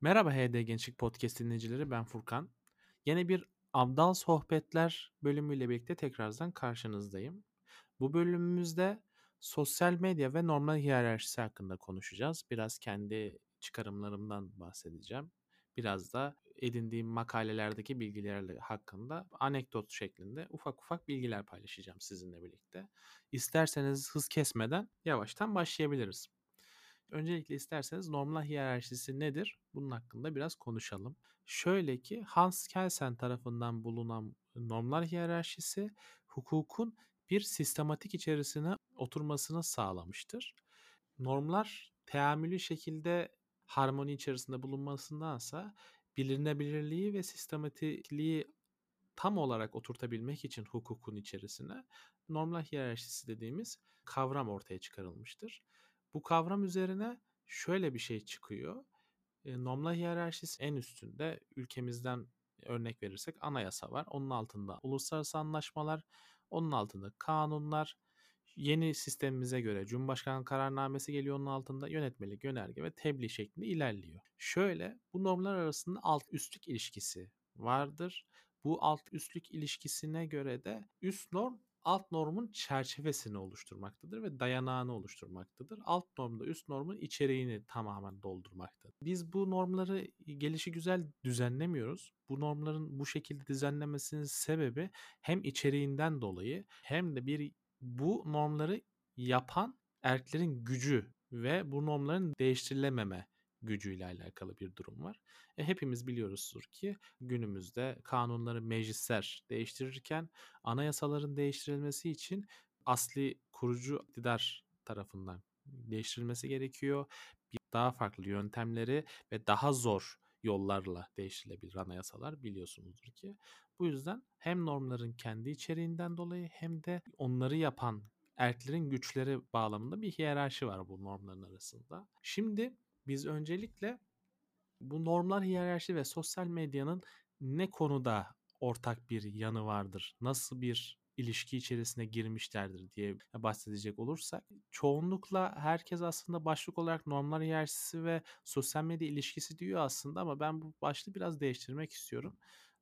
Merhaba HD Gençlik Podcast dinleyicileri ben Furkan. Yine bir Abdal Sohbetler bölümüyle birlikte tekrardan karşınızdayım. Bu bölümümüzde sosyal medya ve normal hiyerarşisi hakkında konuşacağız. Biraz kendi çıkarımlarımdan bahsedeceğim. Biraz da edindiğim makalelerdeki bilgilerle hakkında anekdot şeklinde ufak ufak bilgiler paylaşacağım sizinle birlikte. İsterseniz hız kesmeden yavaştan başlayabiliriz. Öncelikle isterseniz normlar hiyerarşisi nedir? Bunun hakkında biraz konuşalım. Şöyle ki Hans Kelsen tarafından bulunan normlar hiyerarşisi hukukun bir sistematik içerisine oturmasını sağlamıştır. Normlar teamülü şekilde harmoni içerisinde bulunmasındansa bilinebilirliği ve sistematikliği tam olarak oturtabilmek için hukukun içerisine normlar hiyerarşisi dediğimiz kavram ortaya çıkarılmıştır. Bu kavram üzerine şöyle bir şey çıkıyor. E, normlar hiyerarşisi en üstünde ülkemizden örnek verirsek anayasa var. Onun altında uluslararası anlaşmalar, onun altında kanunlar, yeni sistemimize göre Cumhurbaşkanı kararnamesi geliyor onun altında yönetmelik, yönerge ve tebliğ şeklinde ilerliyor. Şöyle bu normlar arasında alt üstlük ilişkisi vardır. Bu alt üstlük ilişkisine göre de üst norm alt normun çerçevesini oluşturmaktadır ve dayanağını oluşturmaktadır. Alt norm da üst normun içeriğini tamamen doldurmaktadır. Biz bu normları gelişi güzel düzenlemiyoruz. Bu normların bu şekilde düzenlemesinin sebebi hem içeriğinden dolayı hem de bir bu normları yapan erklerin gücü ve bu normların değiştirilememe gücüyle alakalı bir durum var. E, hepimiz biliyoruzdur ki günümüzde kanunları meclisler değiştirirken anayasaların değiştirilmesi için asli kurucu iktidar tarafından değiştirilmesi gerekiyor. Bir daha farklı yöntemleri ve daha zor yollarla değiştirilebilir anayasalar biliyorsunuzdur ki. Bu yüzden hem normların kendi içeriğinden dolayı hem de onları yapan erklerin güçleri bağlamında bir hiyerarşi var bu normların arasında. Şimdi biz öncelikle bu normlar hiyerarşi ve sosyal medyanın ne konuda ortak bir yanı vardır? Nasıl bir ilişki içerisine girmişlerdir diye bahsedecek olursak çoğunlukla herkes aslında başlık olarak normlar hiyerarşisi ve sosyal medya ilişkisi diyor aslında ama ben bu başlığı biraz değiştirmek istiyorum.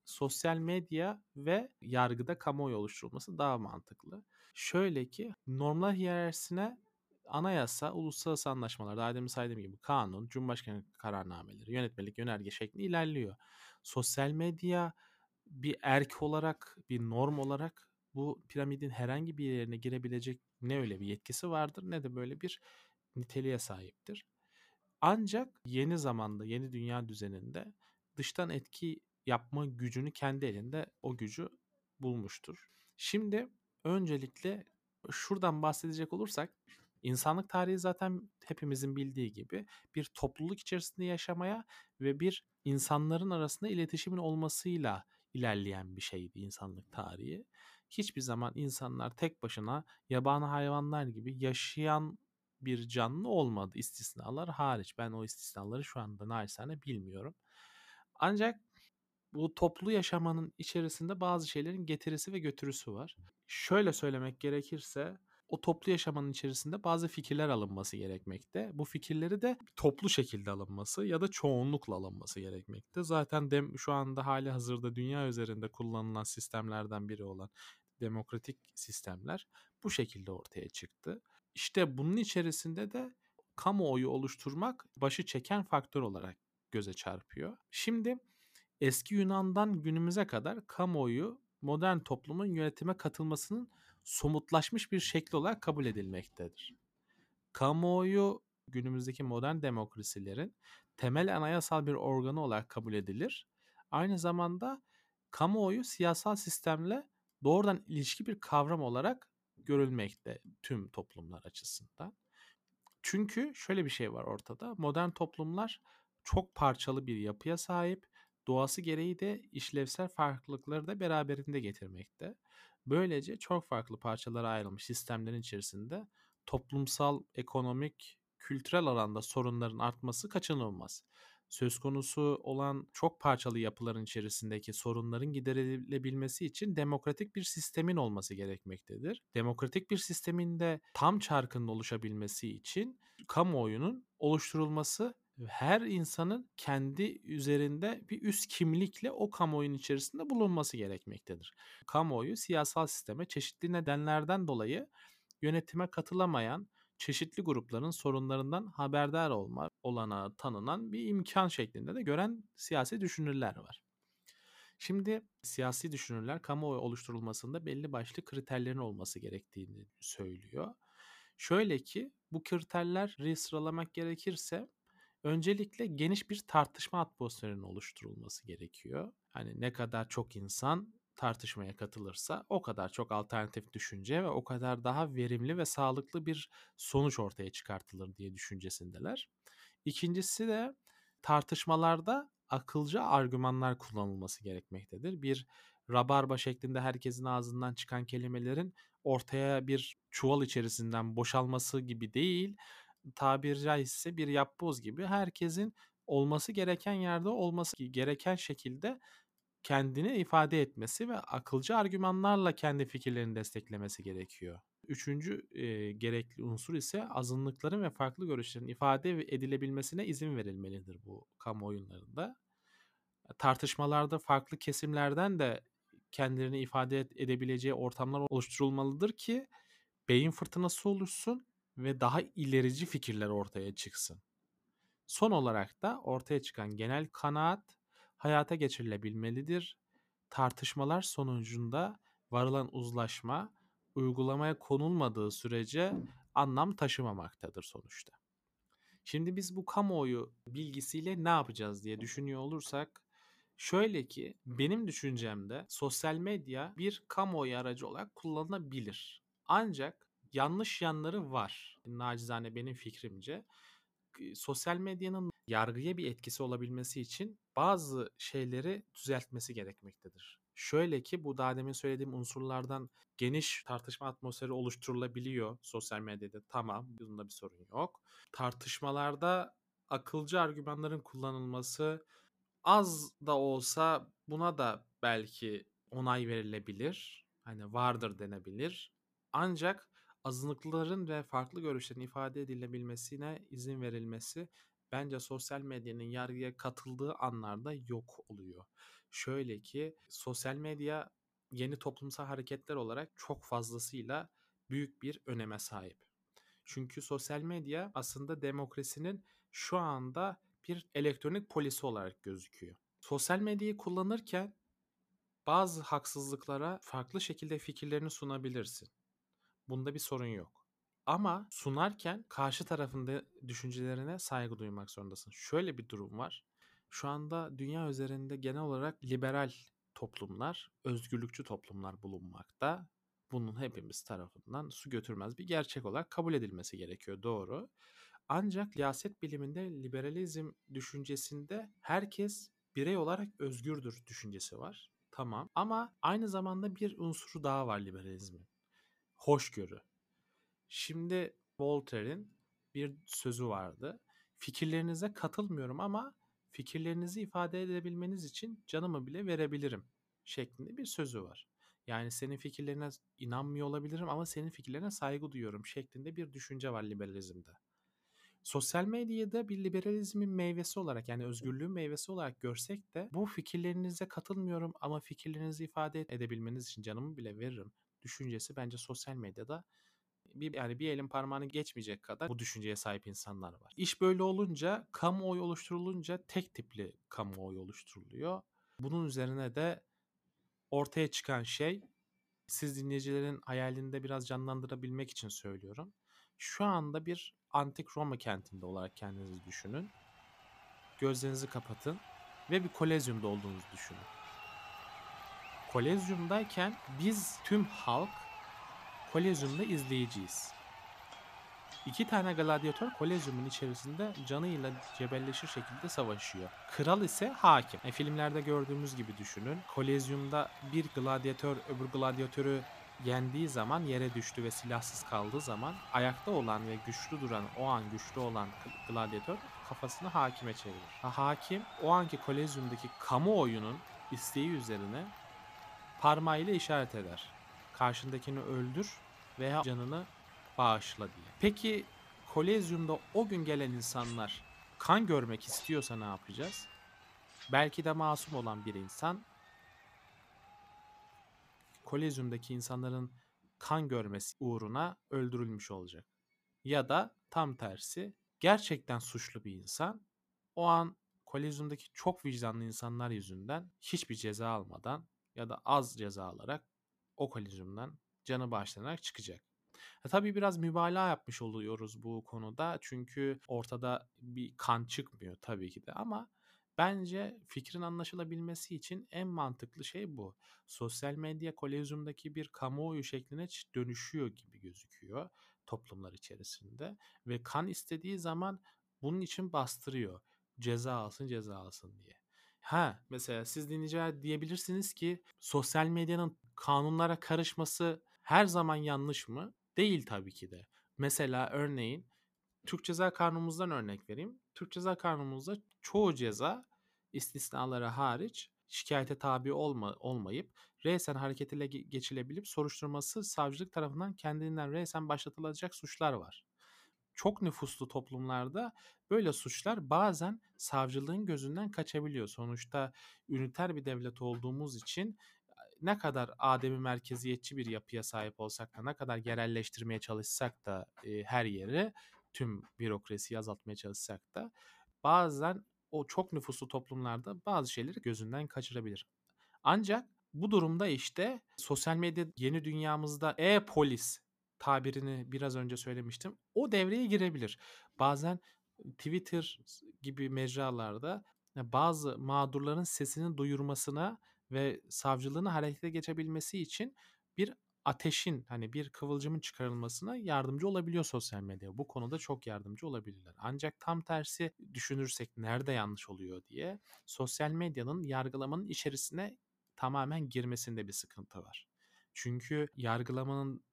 Sosyal medya ve yargıda kamuoyu oluşturulması daha mantıklı. Şöyle ki normlar hiyerarşisine anayasa, uluslararası anlaşmalar, daha demin saydığım gibi kanun, cumhurbaşkanı kararnameleri, yönetmelik, yönerge şeklinde ilerliyor. Sosyal medya bir erk olarak, bir norm olarak bu piramidin herhangi bir yerine girebilecek ne öyle bir yetkisi vardır ne de böyle bir niteliğe sahiptir. Ancak yeni zamanda, yeni dünya düzeninde dıştan etki yapma gücünü kendi elinde o gücü bulmuştur. Şimdi öncelikle şuradan bahsedecek olursak İnsanlık tarihi zaten hepimizin bildiği gibi bir topluluk içerisinde yaşamaya ve bir insanların arasında iletişimin olmasıyla ilerleyen bir şeydi insanlık tarihi. Hiçbir zaman insanlar tek başına yabani hayvanlar gibi yaşayan bir canlı olmadı istisnalar hariç. Ben o istisnaları şu anda naçizane bilmiyorum. Ancak bu toplu yaşamanın içerisinde bazı şeylerin getirisi ve götürüsü var. Şöyle söylemek gerekirse o toplu yaşamanın içerisinde bazı fikirler alınması gerekmekte. Bu fikirleri de toplu şekilde alınması ya da çoğunlukla alınması gerekmekte. Zaten dem şu anda hali hazırda dünya üzerinde kullanılan sistemlerden biri olan demokratik sistemler bu şekilde ortaya çıktı. İşte bunun içerisinde de kamuoyu oluşturmak başı çeken faktör olarak göze çarpıyor. Şimdi eski Yunan'dan günümüze kadar kamuoyu modern toplumun yönetime katılmasının somutlaşmış bir şekli olarak kabul edilmektedir. Kamuoyu günümüzdeki modern demokrasilerin temel anayasal bir organı olarak kabul edilir. Aynı zamanda kamuoyu siyasal sistemle doğrudan ilişki bir kavram olarak görülmekte tüm toplumlar açısından. Çünkü şöyle bir şey var ortada. Modern toplumlar çok parçalı bir yapıya sahip. Doğası gereği de işlevsel farklılıkları da beraberinde getirmekte. Böylece çok farklı parçalara ayrılmış sistemlerin içerisinde toplumsal, ekonomik, kültürel alanda sorunların artması kaçınılmaz. söz konusu olan çok parçalı yapıların içerisindeki sorunların giderilebilmesi için demokratik bir sistemin olması gerekmektedir. Demokratik bir sistemin de tam çarkının oluşabilmesi için kamuoyunun oluşturulması her insanın kendi üzerinde bir üst kimlikle o kamuoyun içerisinde bulunması gerekmektedir. Kamuoyu siyasal sisteme çeşitli nedenlerden dolayı yönetime katılamayan çeşitli grupların sorunlarından haberdar olma olanağı tanınan bir imkan şeklinde de gören siyasi düşünürler var. Şimdi siyasi düşünürler kamuoyu oluşturulmasında belli başlı kriterlerin olması gerektiğini söylüyor. Şöyle ki bu kriterleri sıralamak gerekirse öncelikle geniş bir tartışma atmosferinin oluşturulması gerekiyor. Hani ne kadar çok insan tartışmaya katılırsa o kadar çok alternatif düşünce ve o kadar daha verimli ve sağlıklı bir sonuç ortaya çıkartılır diye düşüncesindeler. İkincisi de tartışmalarda akılcı argümanlar kullanılması gerekmektedir. Bir rabarba şeklinde herkesin ağzından çıkan kelimelerin ortaya bir çuval içerisinden boşalması gibi değil, tabiri caizse bir yapboz gibi herkesin olması gereken yerde olması gereken şekilde kendini ifade etmesi ve akılcı argümanlarla kendi fikirlerini desteklemesi gerekiyor. Üçüncü e, gerekli unsur ise azınlıkların ve farklı görüşlerin ifade edilebilmesine izin verilmelidir bu kamuoyunlarında. Tartışmalarda farklı kesimlerden de kendilerini ifade edebileceği ortamlar oluşturulmalıdır ki beyin fırtınası oluşsun ve daha ilerici fikirler ortaya çıksın. Son olarak da ortaya çıkan genel kanaat hayata geçirilebilmelidir. Tartışmalar sonucunda varılan uzlaşma uygulamaya konulmadığı sürece anlam taşımamaktadır sonuçta. Şimdi biz bu kamuoyu bilgisiyle ne yapacağız diye düşünüyor olursak şöyle ki benim düşüncemde sosyal medya bir kamuoyu aracı olarak kullanılabilir. Ancak yanlış yanları var. Nacizane benim fikrimce sosyal medyanın yargıya bir etkisi olabilmesi için bazı şeyleri düzeltmesi gerekmektedir. Şöyle ki bu daha demin söylediğim unsurlardan geniş tartışma atmosferi oluşturulabiliyor sosyal medyada. Tamam, bunda bir sorun yok. Tartışmalarda akılcı argümanların kullanılması az da olsa buna da belki onay verilebilir. Hani vardır denebilir. Ancak azınlıkların ve farklı görüşlerin ifade edilebilmesine izin verilmesi bence sosyal medyanın yargıya katıldığı anlarda yok oluyor. Şöyle ki sosyal medya yeni toplumsal hareketler olarak çok fazlasıyla büyük bir öneme sahip. Çünkü sosyal medya aslında demokrasinin şu anda bir elektronik polisi olarak gözüküyor. Sosyal medyayı kullanırken bazı haksızlıklara farklı şekilde fikirlerini sunabilirsin. Bunda bir sorun yok. Ama sunarken karşı tarafın düşüncelerine saygı duymak zorundasın. Şöyle bir durum var. Şu anda dünya üzerinde genel olarak liberal toplumlar, özgürlükçü toplumlar bulunmakta. Bunun hepimiz tarafından su götürmez bir gerçek olarak kabul edilmesi gerekiyor. Doğru. Ancak siyaset biliminde liberalizm düşüncesinde herkes birey olarak özgürdür düşüncesi var. Tamam. Ama aynı zamanda bir unsuru daha var liberalizmin hoşgörü. Şimdi Voltaire'in bir sözü vardı. Fikirlerinize katılmıyorum ama fikirlerinizi ifade edebilmeniz için canımı bile verebilirim şeklinde bir sözü var. Yani senin fikirlerine inanmıyor olabilirim ama senin fikirlerine saygı duyuyorum şeklinde bir düşünce var liberalizmde. Sosyal medyada bir liberalizmin meyvesi olarak yani özgürlüğün meyvesi olarak görsek de bu fikirlerinize katılmıyorum ama fikirlerinizi ifade edebilmeniz için canımı bile veririm düşüncesi bence sosyal medyada bir yani bir elin parmağını geçmeyecek kadar bu düşünceye sahip insanlar var. İş böyle olunca kamuoyu oluşturulunca tek tipli kamuoyu oluşturuluyor. Bunun üzerine de ortaya çıkan şey siz dinleyicilerin hayalinde biraz canlandırabilmek için söylüyorum. Şu anda bir antik Roma kentinde olarak kendinizi düşünün. Gözlerinizi kapatın ve bir kolezyumda olduğunuzu düşünün. Kolezyumdayken biz tüm halk Kolezyumda izleyiciyiz. İki tane gladyatör kolezyumun içerisinde canıyla cebelleşir şekilde savaşıyor. Kral ise hakim. E, filmlerde gördüğümüz gibi düşünün. Kolezyumda bir gladyatör öbür gladyatörü yendiği zaman yere düştü ve silahsız kaldığı zaman ayakta olan ve güçlü duran o an güçlü olan gladyatör kafasını hakime çevirir. Ha, hakim o anki kolezyumdaki kamuoyunun isteği üzerine parmağıyla işaret eder. Karşındakini öldür veya canını bağışla diye. Peki kolezyumda o gün gelen insanlar kan görmek istiyorsa ne yapacağız? Belki de masum olan bir insan kolezyumdaki insanların kan görmesi uğruna öldürülmüş olacak. Ya da tam tersi gerçekten suçlu bir insan o an kolezyumdaki çok vicdanlı insanlar yüzünden hiçbir ceza almadan ya da az ceza alarak o kolezyumdan canı bağışlanarak çıkacak. E tabii biraz mübalağa yapmış oluyoruz bu konuda. Çünkü ortada bir kan çıkmıyor tabii ki de ama bence fikrin anlaşılabilmesi için en mantıklı şey bu. Sosyal medya kolezyumdaki bir kamuoyu şekline dönüşüyor gibi gözüküyor toplumlar içerisinde ve kan istediği zaman bunun için bastırıyor. Ceza alsın ceza alsın diye. Ha mesela siz dinleyiciler diyebilirsiniz ki sosyal medyanın kanunlara karışması her zaman yanlış mı? Değil tabii ki de. Mesela örneğin Türk Ceza Kanunumuzdan örnek vereyim. Türk Ceza Kanunumuzda çoğu ceza istisnaları hariç şikayete tabi olma, olmayıp resen hareketiyle geçilebilip soruşturması savcılık tarafından kendinden resen başlatılacak suçlar var. Çok nüfuslu toplumlarda böyle suçlar bazen savcılığın gözünden kaçabiliyor. Sonuçta üniter bir devlet olduğumuz için ne kadar ademi merkeziyetçi bir yapıya sahip olsak da ne kadar yerelleştirmeye çalışsak da e, her yeri tüm bürokrasiyi azaltmaya çalışsak da bazen o çok nüfuslu toplumlarda bazı şeyleri gözünden kaçırabilir. Ancak bu durumda işte sosyal medya yeni dünyamızda e-polis tabirini biraz önce söylemiştim. O devreye girebilir. Bazen Twitter gibi mecralarda bazı mağdurların sesinin duyurmasına ve savcılığını harekete geçebilmesi için bir ateşin hani bir kıvılcımın çıkarılmasına yardımcı olabiliyor sosyal medya. Bu konuda çok yardımcı olabilirler. Ancak tam tersi düşünürsek nerede yanlış oluyor diye sosyal medyanın yargılamanın içerisine tamamen girmesinde bir sıkıntı var. Çünkü yargılamanın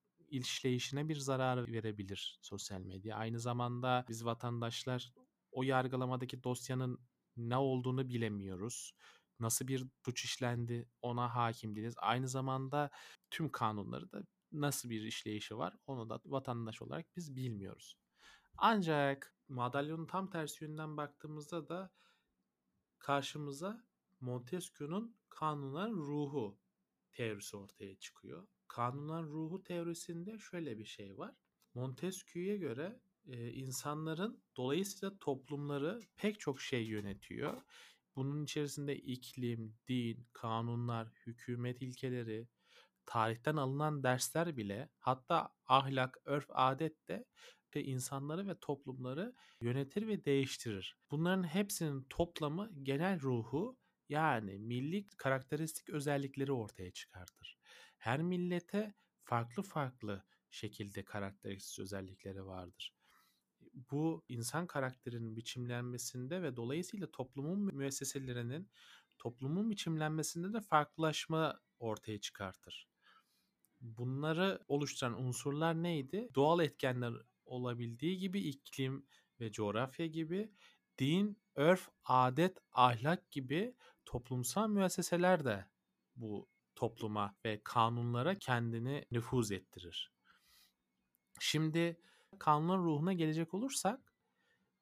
işleyişine bir zarar verebilir sosyal medya. Aynı zamanda biz vatandaşlar o yargılamadaki dosyanın ne olduğunu bilemiyoruz nasıl bir suç işlendi ona hakim değiliz. Aynı zamanda tüm kanunları da nasıl bir işleyişi var onu da vatandaş olarak biz bilmiyoruz. Ancak madalyonun tam tersi yönünden baktığımızda da karşımıza Montesquieu'nun kanunların ruhu teorisi ortaya çıkıyor. Kanunların ruhu teorisinde şöyle bir şey var. Montesquieu'ya göre e, insanların dolayısıyla toplumları pek çok şey yönetiyor bunun içerisinde iklim, din, kanunlar, hükümet ilkeleri, tarihten alınan dersler bile hatta ahlak, örf, adet de ve insanları ve toplumları yönetir ve değiştirir. Bunların hepsinin toplamı genel ruhu yani milli karakteristik özellikleri ortaya çıkartır. Her millete farklı farklı şekilde karakteristik özellikleri vardır bu insan karakterinin biçimlenmesinde ve dolayısıyla toplumun müesseselerinin toplumun biçimlenmesinde de farklılaşma ortaya çıkartır. Bunları oluşturan unsurlar neydi? Doğal etkenler olabildiği gibi iklim ve coğrafya gibi din, örf, adet, ahlak gibi toplumsal müesseseler de bu topluma ve kanunlara kendini nüfuz ettirir. Şimdi kanunların ruhuna gelecek olursak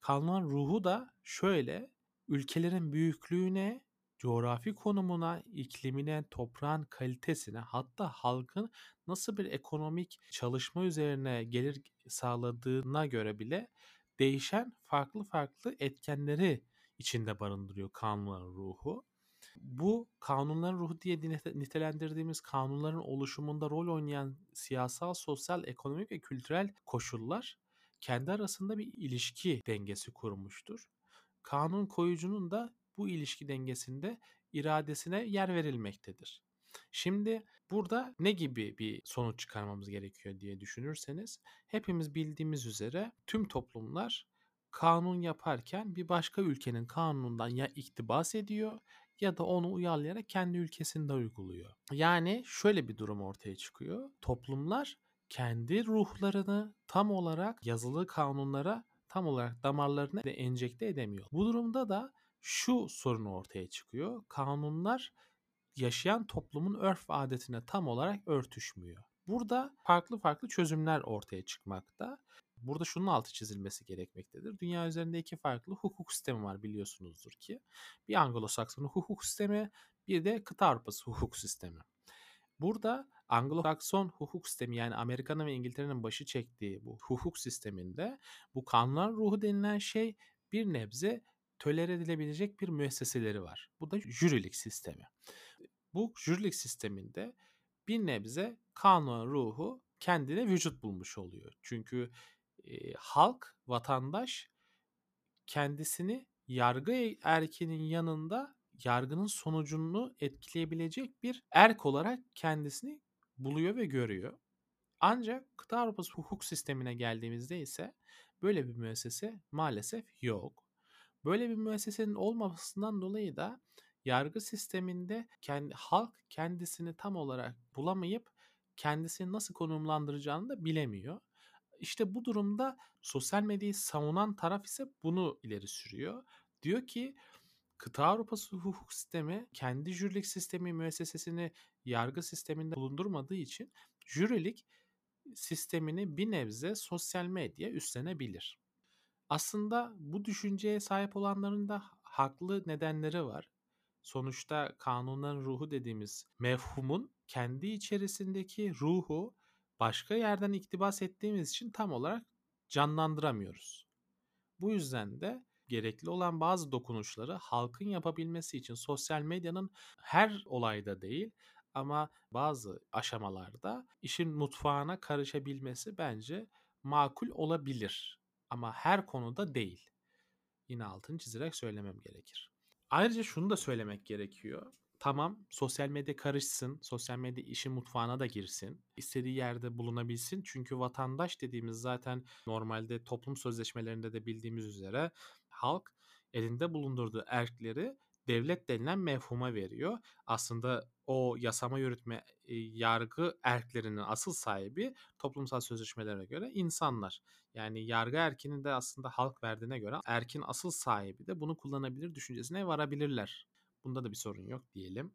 kanunların ruhu da şöyle ülkelerin büyüklüğüne, coğrafi konumuna, iklimine, toprağın kalitesine hatta halkın nasıl bir ekonomik çalışma üzerine gelir sağladığına göre bile değişen farklı farklı etkenleri içinde barındırıyor kanunların ruhu. Bu kanunların ruhu diye nitelendirdiğimiz kanunların oluşumunda rol oynayan siyasal, sosyal, ekonomik ve kültürel koşullar kendi arasında bir ilişki dengesi kurmuştur. Kanun koyucunun da bu ilişki dengesinde iradesine yer verilmektedir. Şimdi burada ne gibi bir sonuç çıkarmamız gerekiyor diye düşünürseniz hepimiz bildiğimiz üzere tüm toplumlar kanun yaparken bir başka ülkenin kanunundan ya iktibas ediyor ya da onu uyarlayarak kendi ülkesinde uyguluyor. Yani şöyle bir durum ortaya çıkıyor. Toplumlar kendi ruhlarını tam olarak yazılı kanunlara tam olarak damarlarına de enjekte edemiyor. Bu durumda da şu sorun ortaya çıkıyor. Kanunlar yaşayan toplumun örf adetine tam olarak örtüşmüyor. Burada farklı farklı çözümler ortaya çıkmakta. Burada şunun altı çizilmesi gerekmektedir. Dünya üzerinde iki farklı hukuk sistemi var biliyorsunuzdur ki. Bir Anglo-Sakson hukuk sistemi, bir de kıta Avrupası hukuk sistemi. Burada Anglo-Sakson hukuk sistemi yani Amerika'nın ve İngiltere'nin başı çektiği bu hukuk sisteminde bu kanunlar ruhu denilen şey bir nebze tölere edilebilecek bir müesseseleri var. Bu da jürilik sistemi. Bu jürilik sisteminde bir nebze kanun ruhu kendine vücut bulmuş oluyor. Çünkü e, halk, vatandaş kendisini yargı erkinin yanında yargının sonucunu etkileyebilecek bir erk olarak kendisini buluyor ve görüyor. Ancak kıta Avrupası hukuk sistemine geldiğimizde ise böyle bir müessese maalesef yok. Böyle bir müessesenin olmamasından dolayı da yargı sisteminde kendi halk kendisini tam olarak bulamayıp kendisini nasıl konumlandıracağını da bilemiyor. İşte bu durumda sosyal medyayı savunan taraf ise bunu ileri sürüyor. Diyor ki kıta Avrupası hukuk sistemi kendi jürilik sistemi müessesesini yargı sisteminde bulundurmadığı için jürilik sistemini bir nebze sosyal medya üstlenebilir. Aslında bu düşünceye sahip olanların da haklı nedenleri var. Sonuçta kanunların ruhu dediğimiz mefhumun kendi içerisindeki ruhu başka yerden iktibas ettiğimiz için tam olarak canlandıramıyoruz. Bu yüzden de gerekli olan bazı dokunuşları halkın yapabilmesi için sosyal medyanın her olayda değil ama bazı aşamalarda işin mutfağına karışabilmesi bence makul olabilir. Ama her konuda değil. Yine altını çizerek söylemem gerekir. Ayrıca şunu da söylemek gerekiyor. Tamam sosyal medya karışsın, sosyal medya işin mutfağına da girsin, istediği yerde bulunabilsin. Çünkü vatandaş dediğimiz zaten normalde toplum sözleşmelerinde de bildiğimiz üzere halk elinde bulundurduğu erkleri devlet denilen mefhuma veriyor. Aslında o yasama yürütme yargı erklerinin asıl sahibi toplumsal sözleşmelere göre insanlar. Yani yargı erkini de aslında halk verdiğine göre erkin asıl sahibi de bunu kullanabilir düşüncesine varabilirler. Bunda da bir sorun yok diyelim.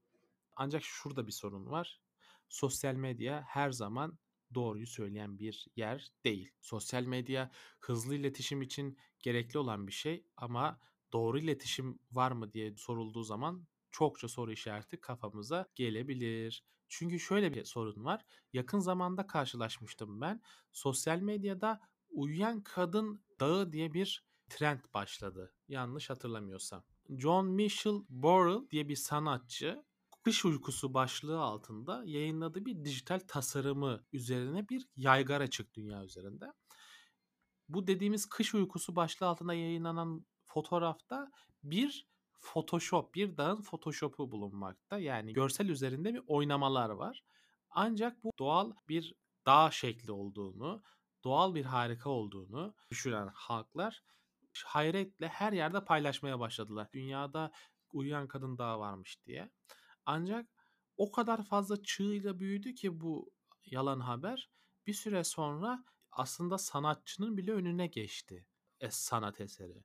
Ancak şurada bir sorun var. Sosyal medya her zaman doğruyu söyleyen bir yer değil. Sosyal medya hızlı iletişim için gerekli olan bir şey ama doğru iletişim var mı diye sorulduğu zaman çokça soru işareti kafamıza gelebilir. Çünkü şöyle bir sorun var. Yakın zamanda karşılaşmıştım ben. Sosyal medyada uyuyan kadın dağı diye bir trend başladı. Yanlış hatırlamıyorsam. John Michel Borrell diye bir sanatçı kış uykusu başlığı altında yayınladığı bir dijital tasarımı üzerine bir yaygara çıktı dünya üzerinde. Bu dediğimiz kış uykusu başlığı altında yayınlanan fotoğrafta bir Photoshop, bir dağın Photoshop'u bulunmakta. Yani görsel üzerinde bir oynamalar var. Ancak bu doğal bir dağ şekli olduğunu, doğal bir harika olduğunu düşünen halklar hayretle her yerde paylaşmaya başladılar. Dünyada uyuyan kadın dağı varmış diye. Ancak o kadar fazla çığıyla büyüdü ki bu yalan haber bir süre sonra aslında sanatçının bile önüne geçti es sanat eseri.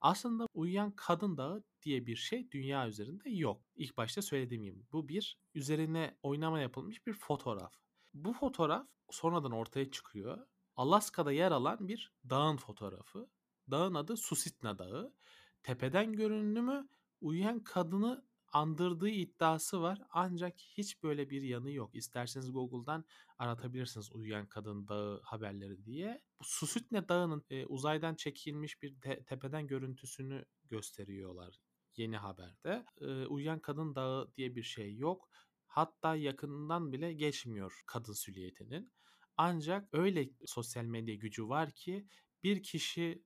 Aslında uyuyan kadın dağı diye bir şey dünya üzerinde yok. İlk başta söylediğim gibi bu bir üzerine oynama yapılmış bir fotoğraf. Bu fotoğraf sonradan ortaya çıkıyor. Alaska'da yer alan bir dağın fotoğrafı. Dağın adı Susitna Dağı. Tepeden görünümü uyuyan kadını andırdığı iddiası var ancak hiç böyle bir yanı yok. İsterseniz Google'dan aratabilirsiniz uyuyan kadın dağı haberleri diye. Bu Susitne Dağı'nın e, uzaydan çekilmiş bir te- tepeden görüntüsünü gösteriyorlar yeni haberde. E, uyuyan kadın dağı diye bir şey yok. Hatta yakından bile geçmiyor kadın süliyetinin. Ancak öyle sosyal medya gücü var ki bir kişi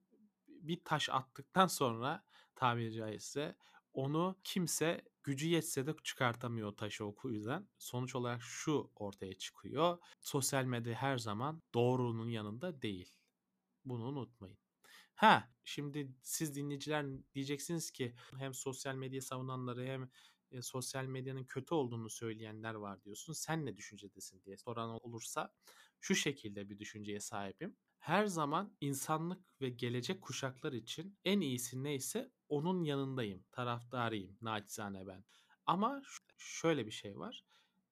bir taş attıktan sonra tabiri caizse onu kimse gücü yetse de çıkartamıyor taşı o yüzden. Sonuç olarak şu ortaya çıkıyor. Sosyal medya her zaman doğrunun yanında değil. Bunu unutmayın. Ha, şimdi siz dinleyiciler diyeceksiniz ki hem sosyal medya savunanları hem e, sosyal medyanın kötü olduğunu söyleyenler var diyorsun. Sen ne düşüncedesin diye soran olursa şu şekilde bir düşünceye sahibim. Her zaman insanlık ve gelecek kuşaklar için en iyisi neyse onun yanındayım, taraftarıyım naçizane ben. Ama şöyle bir şey var.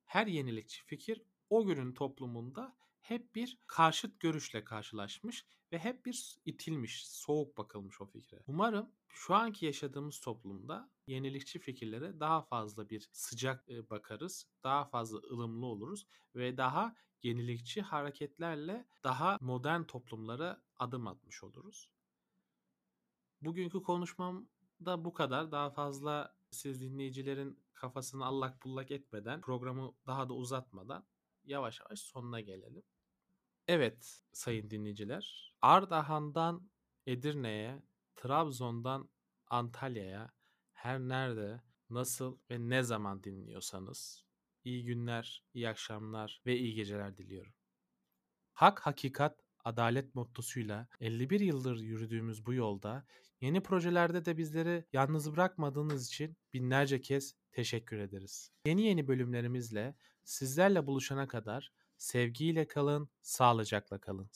Her yenilikçi fikir o günün toplumunda hep bir karşıt görüşle karşılaşmış ve hep bir itilmiş, soğuk bakılmış o fikre. Umarım şu anki yaşadığımız toplumda yenilikçi fikirlere daha fazla bir sıcak bakarız, daha fazla ılımlı oluruz ve daha yenilikçi hareketlerle daha modern toplumlara adım atmış oluruz. Bugünkü konuşmam da bu kadar. Daha fazla siz dinleyicilerin kafasını allak bullak etmeden, programı daha da uzatmadan yavaş yavaş sonuna gelelim. Evet sayın dinleyiciler, Ardahan'dan Edirne'ye, Trabzon'dan Antalya'ya her nerede, nasıl ve ne zaman dinliyorsanız iyi günler, iyi akşamlar ve iyi geceler diliyorum. Hak, hakikat, adalet mottosuyla 51 yıldır yürüdüğümüz bu yolda yeni projelerde de bizleri yalnız bırakmadığınız için binlerce kez teşekkür ederiz. Yeni yeni bölümlerimizle sizlerle buluşana kadar sevgiyle kalın, sağlıcakla kalın.